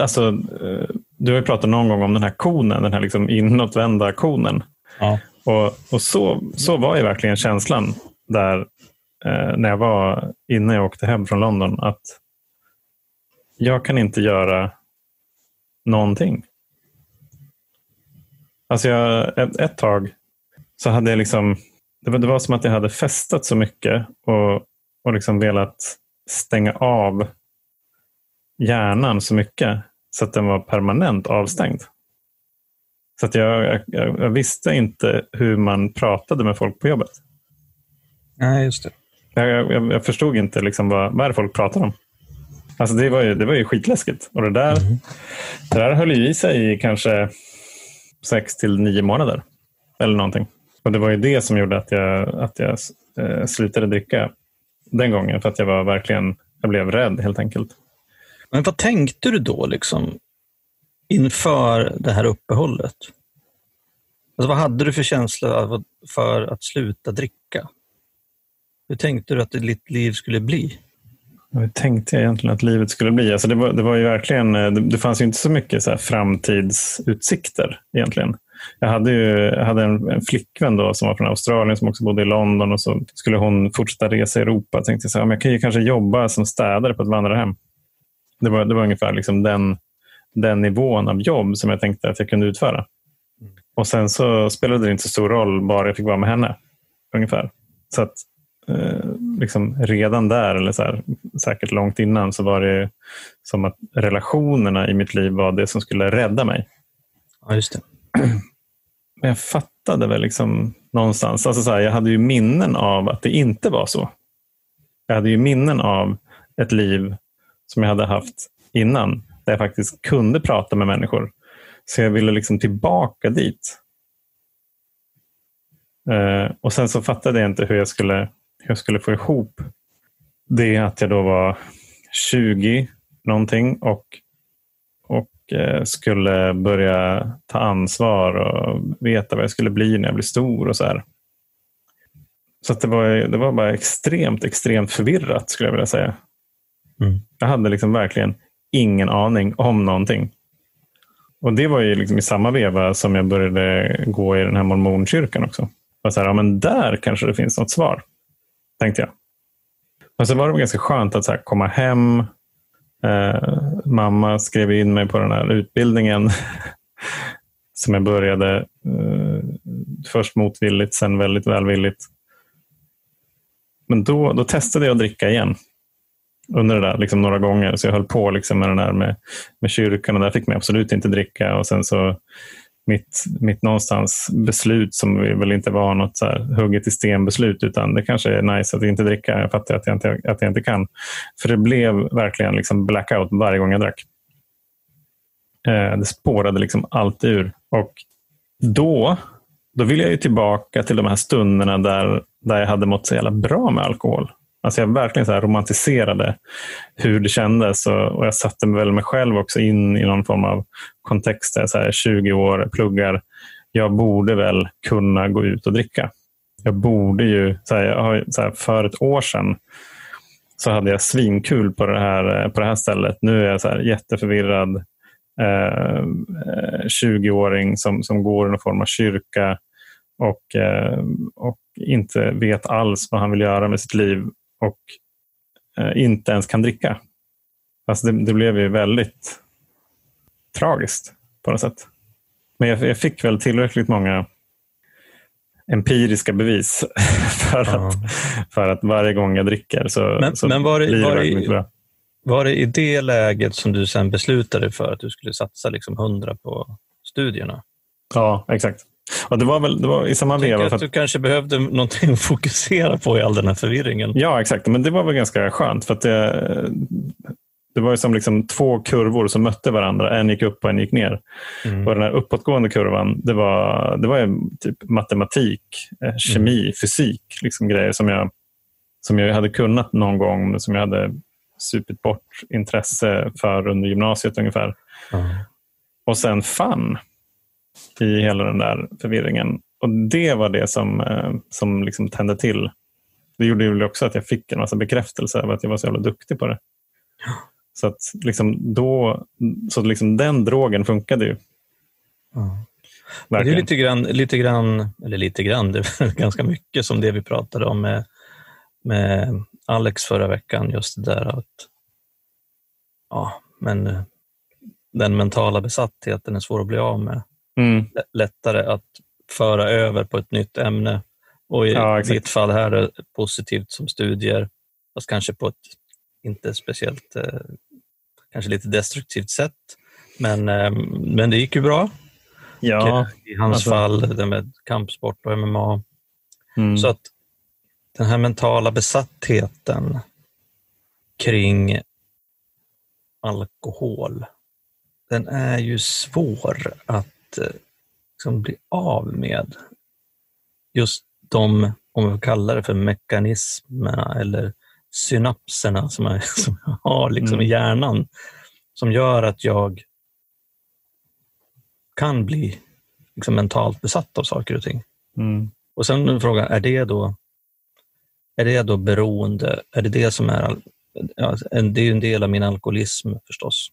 alltså, eh, du har ju pratat någon gång om den här konen, den här liksom inåtvända konen. Ja. Och, och så, så var ju verkligen känslan där eh, när jag var innan jag åkte hem från London. Att jag kan inte göra någonting. Alltså jag, ett, ett tag så hade jag liksom, det var, det var som att jag hade festat så mycket och, och liksom velat stänga av hjärnan så mycket så att den var permanent avstängd. Så att jag, jag, jag visste inte hur man pratade med folk på jobbet. Nej, just det. Jag, jag, jag förstod inte liksom vad, vad är det folk pratar om. Alltså det, var ju, det var ju skitläskigt. Och det där, det där höll ju i sig i kanske sex till nio månader. Eller någonting. Och det var ju det som gjorde att jag, att jag eh, slutade dricka den gången. För att jag var verkligen, jag blev rädd helt enkelt. Men vad tänkte du då liksom inför det här uppehållet? Alltså, vad hade du för känsla för att sluta dricka? Hur tänkte du att ditt liv skulle bli? Hur tänkte jag egentligen att livet skulle bli? Alltså det, var, det var ju verkligen, eh, det, det fanns inte så mycket så framtidsutsikter egentligen. Jag hade, ju, jag hade en, en flickvän då som var från Australien som också bodde i London och så skulle hon fortsätta resa i Europa. Jag tänkte så här, jag kan ju kanske jobba som städare på ett vandrarhem. Det var, det var ungefär liksom den, den nivån av jobb som jag tänkte att jag kunde utföra. Och sen så spelade det inte så stor roll bara jag fick vara med henne. Ungefär. Så att eh, liksom redan där, eller så här, säkert långt innan, så var det som att relationerna i mitt liv var det som skulle rädda mig. Ja, just det. Men jag fattade väl liksom någonstans. Alltså så här, jag hade ju minnen av att det inte var så. Jag hade ju minnen av ett liv som jag hade haft innan. Där jag faktiskt kunde prata med människor. Så jag ville liksom tillbaka dit. Eh, och sen så fattade jag inte hur jag skulle, hur jag skulle få ihop det att jag då var 20 någonting och, skulle börja ta ansvar och veta vad jag skulle bli när jag blir stor och så här. Så det, var, det var bara extremt, extremt förvirrat skulle jag vilja säga. Mm. Jag hade liksom verkligen ingen aning om någonting. Och det var ju liksom i samma veva som jag började gå i den här mormonkyrkan också. Och så här, ja, men där kanske det finns något svar, tänkte jag. Men så var det ganska skönt att så komma hem Eh, mamma skrev in mig på den här utbildningen som jag började eh, först motvilligt, sen väldigt välvilligt. Men då, då testade jag att dricka igen under det där liksom några gånger. Så jag höll på liksom med den där med, med kyrkan och där fick man absolut inte dricka. Och sen så mitt, mitt någonstans beslut som väl inte var något så här hugget i sten beslut utan det kanske är nice att inte dricka. Jag fattar att jag inte, att jag inte kan. För det blev verkligen liksom blackout varje gång jag drack. Eh, det spårade liksom allt ur. Och då, då vill jag ju tillbaka till de här stunderna där, där jag hade mått så jävla bra med alkohol. Alltså jag verkligen så romantiserade hur det kändes och, och jag satte väl mig själv också in i någon form av kontext. Där, så här, 20 år, pluggar. Jag borde väl kunna gå ut och dricka. Jag borde ju, så här, så här, för ett år sedan så hade jag svinkul på det här, på det här stället. Nu är jag så här, jätteförvirrad eh, eh 20-åring som, som går i någon form av kyrka och, eh, och inte vet alls vad han vill göra med sitt liv och eh, inte ens kan dricka. Alltså det, det, blev ju väldigt tragiskt på något sätt. Men jag, jag fick väl tillräckligt många empiriska bevis för, att, för att varje gång jag dricker så, men, så men var det, blir det var väldigt mycket bra. Var det i det läget som du sen beslutade för att du skulle satsa liksom 100 på studierna? Ja, exakt. Och det var väl det var i samma veva. Att du kanske behövde någonting att fokusera på i all den här förvirringen. Ja, exakt. Men det var väl ganska skönt. för att det, det var ju som liksom två kurvor som mötte varandra. En gick upp och en gick ner. Mm. Och den här uppåtgående kurvan, det var, det var typ matematik, eh, kemi, mm. fysik. Liksom grejer som jag, som jag hade kunnat någon gång, men som jag hade supit bort intresse för under gymnasiet ungefär. Mm. Och sen fun i hela den där förvirringen. Och Det var det som, eh, som liksom tände till. Det gjorde ju också att jag fick en massa bekräftelse över att jag var så jävla duktig på det. Så att liksom då, så liksom den drogen funkade ju. Ja. Det är lite grann, lite grann, eller lite grann, det är ganska mycket som det vi pratade om med, med Alex förra veckan. Just det där att ja, men eh, den mentala besattheten är svår att bli av med mm. lättare att föra över på ett nytt ämne. Och i ja, ditt fall här är positivt som studier, fast kanske på ett inte speciellt, eh, kanske lite destruktivt sätt. Men, eh, men det gick ju bra. Ja, och I hans alltså. fall, det med kampsport och MMA. Mm. Så att den här mentala besattheten kring alkohol, den är ju svår att liksom bli av med just de, om vi kallar det för mekanismerna eller synapserna som jag, som jag har liksom mm. i hjärnan, som gör att jag kan bli liksom mentalt besatt av saker och ting. Mm. Och sen frågan, är det då är det då beroende? Är det det som är... Ja, det är ju en del av min alkoholism förstås.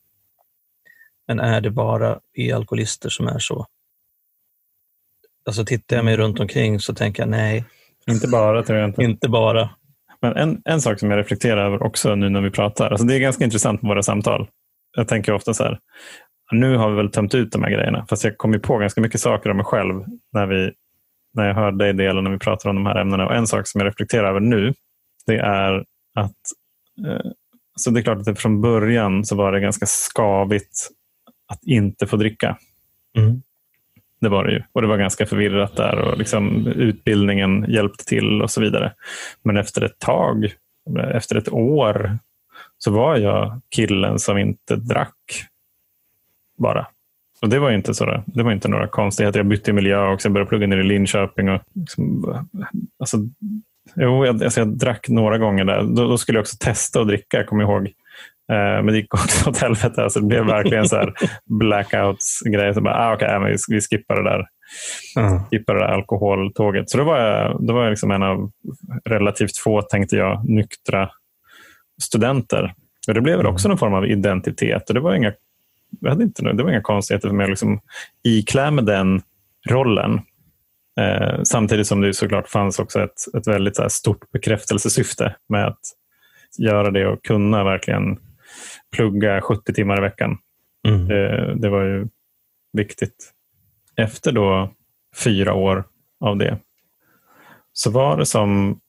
Men är det bara vi alkoholister som är så? Alltså tittar jag mig runt omkring så tänker jag nej. Inte bara, tror jag inte. Inte bara. Men en, en sak som jag reflekterar över också nu när vi pratar, alltså det är ganska intressant med våra samtal. Jag tänker ofta så här, nu har vi väl tömt ut de här grejerna, fast jag kom ju på ganska mycket saker om mig själv när, vi, när jag hörde dig dela när vi pratar om de här ämnena. Och en sak som jag reflekterar över nu, det är att eh, så det är klart att det från början så var det ganska skavigt att inte få dricka. Mm. Det var det ju. Och det var ganska förvirrat där och liksom utbildningen hjälpte till och så vidare. Men efter ett tag, efter ett år, så var jag killen som inte drack bara. Och Det var inte, så, det var inte några konstigheter. Jag bytte miljö och sen började plugga ner i Linköping. Och liksom, alltså, jo, jag, alltså jag drack några gånger där. Då, då, skulle jag också testa att dricka, jag kommer ihåg. Eh, men det gick också åt helvete. Alltså det blev verkligen så här blackouts-grejer. Så bara, ah, okay, vi, vi skippar det där. Mm. Skippar det där alkoholtåget. Så då var jag, då var jag liksom en av relativt få, tänkte jag, nyktra studenter. Och det blev väl också någon form av identitet. Och det var inga, jag hade inte, det var inga konstigheter för mig att liksom iklä med den rollen. Eh, samtidigt som det såklart fanns också ett, ett väldigt stort bekräftelsesyfte med att göra det och kunna verkligen plugga 70 timmar i veckan. Mm. Det, det var ju viktigt. Efter då fyra år av det så var det som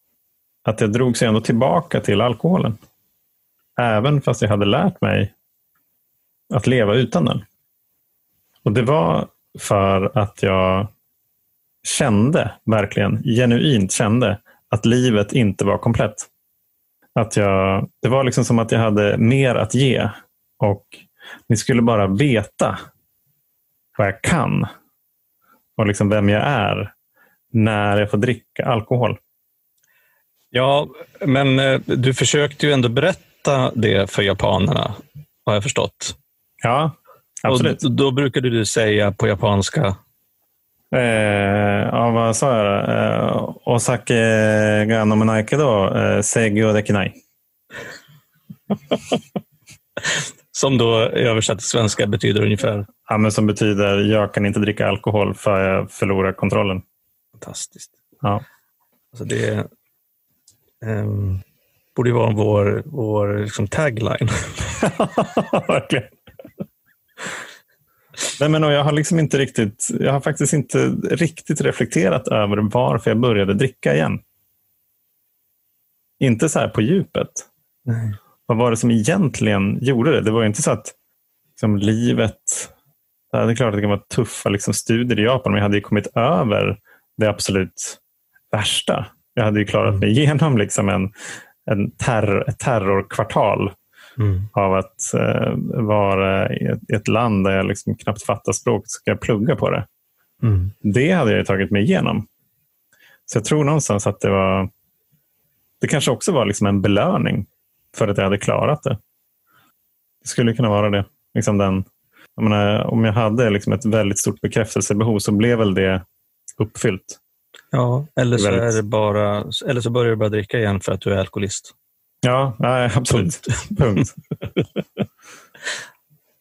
att jag drog sig ändå tillbaka till alkoholen. Även fast jag hade lärt mig att leva utan den. Och det var för att jag kände, verkligen genuint kände, att livet inte var komplett. Att jag, det var liksom som att jag hade mer att ge och ni skulle bara veta vad jag kan och liksom vem jag är när jag får dricka alkohol. Ja, men eh, du försökte ju ändå berätta det för japanerna, har jag förstått. Ja, absolut. Och då brukade du säga på japanska? Eh, ja, vad sa jag då? Eh, osake ga nomenai kedo, eh, seigyo dekinai. Som då översatt till svenska betyder ungefär? Ja, men som betyder jag kan inte dricka alkohol för jag förlorar kontrollen. Fantastiskt. Ja. Alltså det um, borde vara vår, vår liksom tagline. Verkligen. Nej, men jag har liksom inte riktigt, jag har faktiskt inte riktigt reflekterat över varför jag började dricka igen. Inte så här på djupet. Nej. Vad var det som egentligen gjorde det? Det var inte så att liksom, livet... Det är klart att det kan vara tuffa liksom, studier i Japan, men jag hade kommit över det absolut värsta. Jag hade ju klarat mig igenom liksom en, en terror, ett terrorkvartal Mm. av att eh, vara i ett, ett land där jag liksom knappt fattar språket. Ska jag plugga på det? Mm. Det hade jag tagit mig igenom. Så jag tror någonstans att det var... Det kanske också var liksom en belöning för att jag hade klarat det. Det skulle kunna vara det. Liksom den, jag menar, om jag hade liksom ett väldigt stort bekräftelsebehov så blev väl det uppfyllt. Ja, eller så, Väldigt- är det bara, eller så börjar du bara dricka igen för att du är alkoholist. Ja, nej, absolut. Punkt.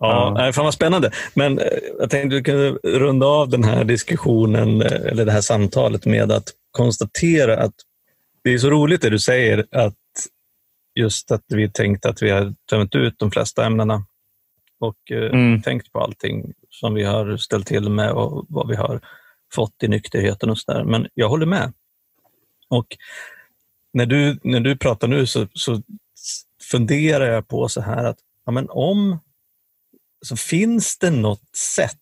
Ja, Ja. Nej, fan vad spännande. Men eh, jag tänkte vi kunde runda av den här diskussionen, eh, eller det här samtalet med att konstatera att det är så roligt det du säger, att just att vi tänkte att vi har tömt ut de flesta ämnena och eh, Mm. tänkt på allting som vi har ställt till med och vad vi har fått i nykterheten och så där. Men jag håller med. Och när du, när du pratar nu så, så funderar jag på så här att ja, men om så finns det något sätt,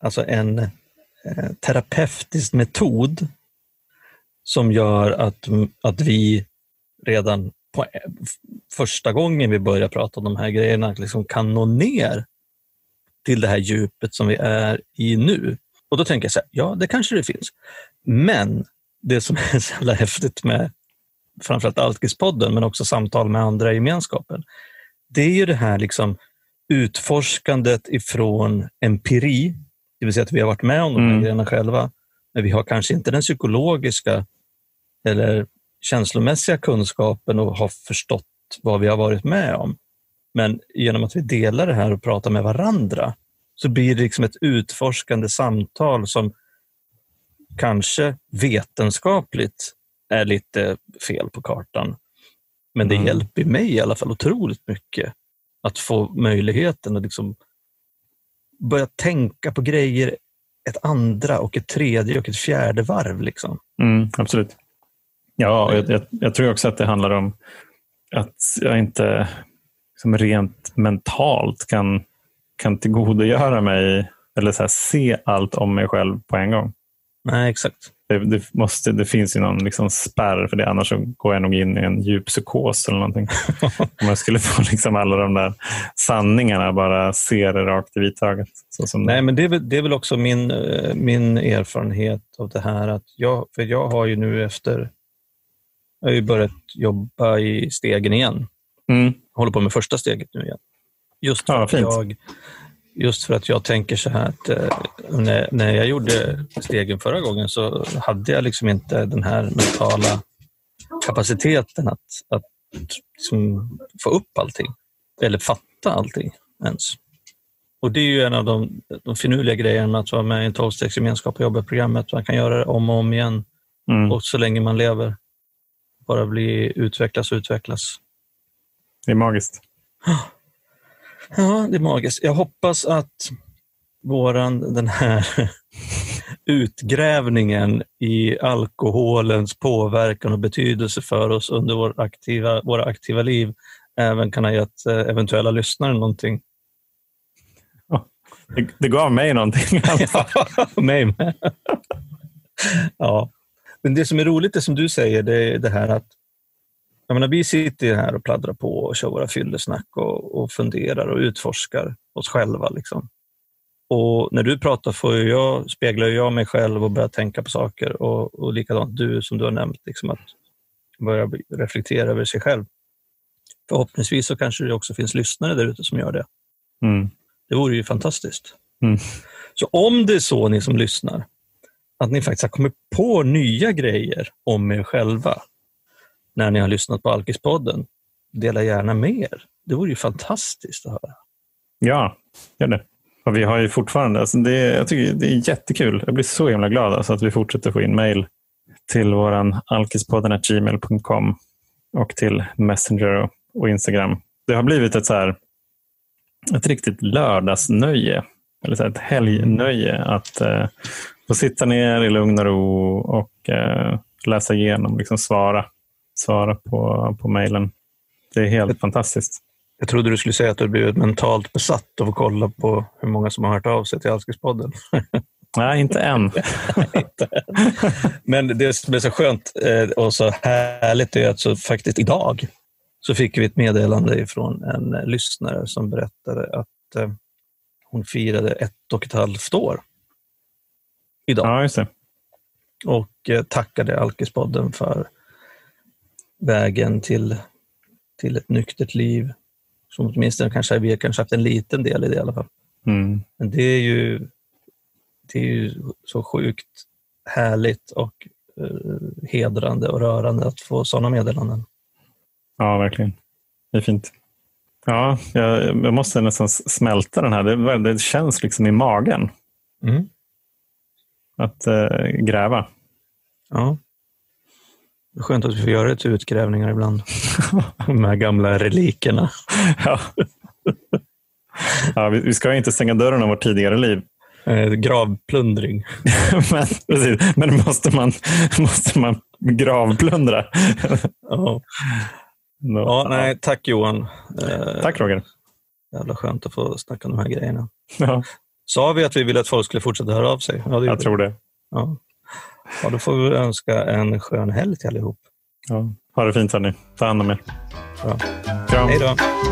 alltså en eh, terapeutisk metod som gör att, att vi redan på eh, första gången vi börjar prata om de här grejerna liksom kan nå ner till det här djupet som vi är i nu. Och då tänker jag så här, ja det kanske det finns. Men det som är så jävla häftigt med framförallt Alkispodden, men också samtal med andra i gemenskapen, det är ju det här liksom utforskandet ifrån empiri, det vill säga att vi har varit med om de här Mm. grejerna själva, men vi har kanske inte den psykologiska eller känslomässiga kunskapen och har förstått vad vi har varit med om. Men genom att vi delar det här och pratar med varandra så blir det liksom ett utforskande samtal som kanske vetenskapligt är lite fel på kartan. Men det Mm. hjälper mig i alla fall otroligt mycket att få möjligheten att liksom börja tänka på grejer ett andra och ett tredje och ett fjärde varv. Liksom. Mm, absolut. Ja, jag, jag, jag tror också att det handlar om att jag inte liksom rent mentalt kan, kan tillgodogöra mig eller så här, se allt om mig själv på en gång. Nej, exakt. Det, det, måste, det finns ju någon liksom spärr för det, annars går jag nog in i en djup psykos eller någonting. Om jag skulle få liksom alla de där sanningarna bara se det rakt i vitögat. Nej, men det är väl, det är väl också min, eh, min erfarenhet av det här. att jag, För jag har ju nu efter... Jag har ju börjat jobba i stegen igen. Mm. håller på med första steget nu igen. Just för, Ja, att, fint. jag, just för att jag tänker så här att eh, när, när jag gjorde stegen förra gången så hade jag liksom inte den här mentala kapaciteten att, att liksom få upp allting. Eller fatta allting ens. Och det är ju en av de, de finurliga grejerna att vara med i en tolvstegsgemenskap och jobba i programmet. Man kan göra det om och om igen Mm. och så länge man lever. Bara bli utvecklas och utvecklas. Det är magiskt. Ja, det är magiskt. Jag hoppas att våran, den här utgrävningen i alkoholens påverkan och betydelse för oss under vår aktiva, våra aktiva liv även kan ha gett eh, eventuella lyssnare någonting. Det, det gav mig någonting. Ja, mig med. ja. Men det som är roligt, det som du säger, det är det här att jag menar, vi sitter här och pladdrar på och kör våra fyllesnack och, och funderar och utforskar oss själva. Liksom. Och när du pratar får jag, speglar jag mig själv och börjar tänka på saker. Och, och likadant du som du har nämnt, liksom att börja reflektera över sig själv. Förhoppningsvis så kanske det också finns lyssnare där ute som gör det. Mm. Det vore ju fantastiskt. Mm. Så om det är så, ni som lyssnar, att ni faktiskt har kommit på nya grejer om er själva när ni har lyssnat på Alkispodden, dela gärna med er. Det vore ju fantastiskt att höra. Ja, gör det. Och vi har ju fortfarande, alltså det, jag tycker det är jättekul. Jag blir så himla glad alltså att vi fortsätter få in mejl till vår alkispodden, gmail.com, och till Messenger och Instagram. Det har blivit ett, så här, ett riktigt lördagsnöje, eller så här ett helgnöje att eh, få sitta ner i lugn och ro och eh, läsa igenom, liksom svara, svara på, på mejlen. Det är helt fantastiskt. Jag trodde du skulle säga att du blivit mentalt besatt av att kolla på hur många som har hört av sig till Alkispodden. Nej, inte än. Men det som är så skönt eh, och så härligt är att så faktiskt idag så fick vi ett meddelande från en lyssnare som berättade att eh, hon firade ett och ett halvt år idag. Ja, just det. Och eh, tackade Alkispodden för vägen till, till ett nyktert liv. Som åtminstone kanske vi har kanske haft en liten del i det i alla fall. Mm. Men det är ju, det är ju så sjukt härligt och eh, hedrande och rörande att få sådana meddelanden. Ja, verkligen. Det är fint. Ja, jag, jag måste nästan smälta den här. Det, det känns liksom i magen Mm. att eh, gräva. Ja. Det är skönt att vi får göra det till utgrävningar ibland. De här gamla relikerna. ja. Ja, vi, ska ju inte stänga dörren om vårt tidigare liv. Eh, gravplundring. men, precis, men måste, man, måste man gravplundra? Ja. No. ja, nej, tack Johan. Eh, Tack Roger. Jävla skönt att få snacka om de här grejerna. Ja, Sa vi att vi ville att folk skulle fortsätta höra av sig? Ja, det jag vi. tror det. Ja. Ja, då får vi önska en skön helg till allihop. Ja. Ha det fint hörni. Ta hand om er. Kram. Hej då!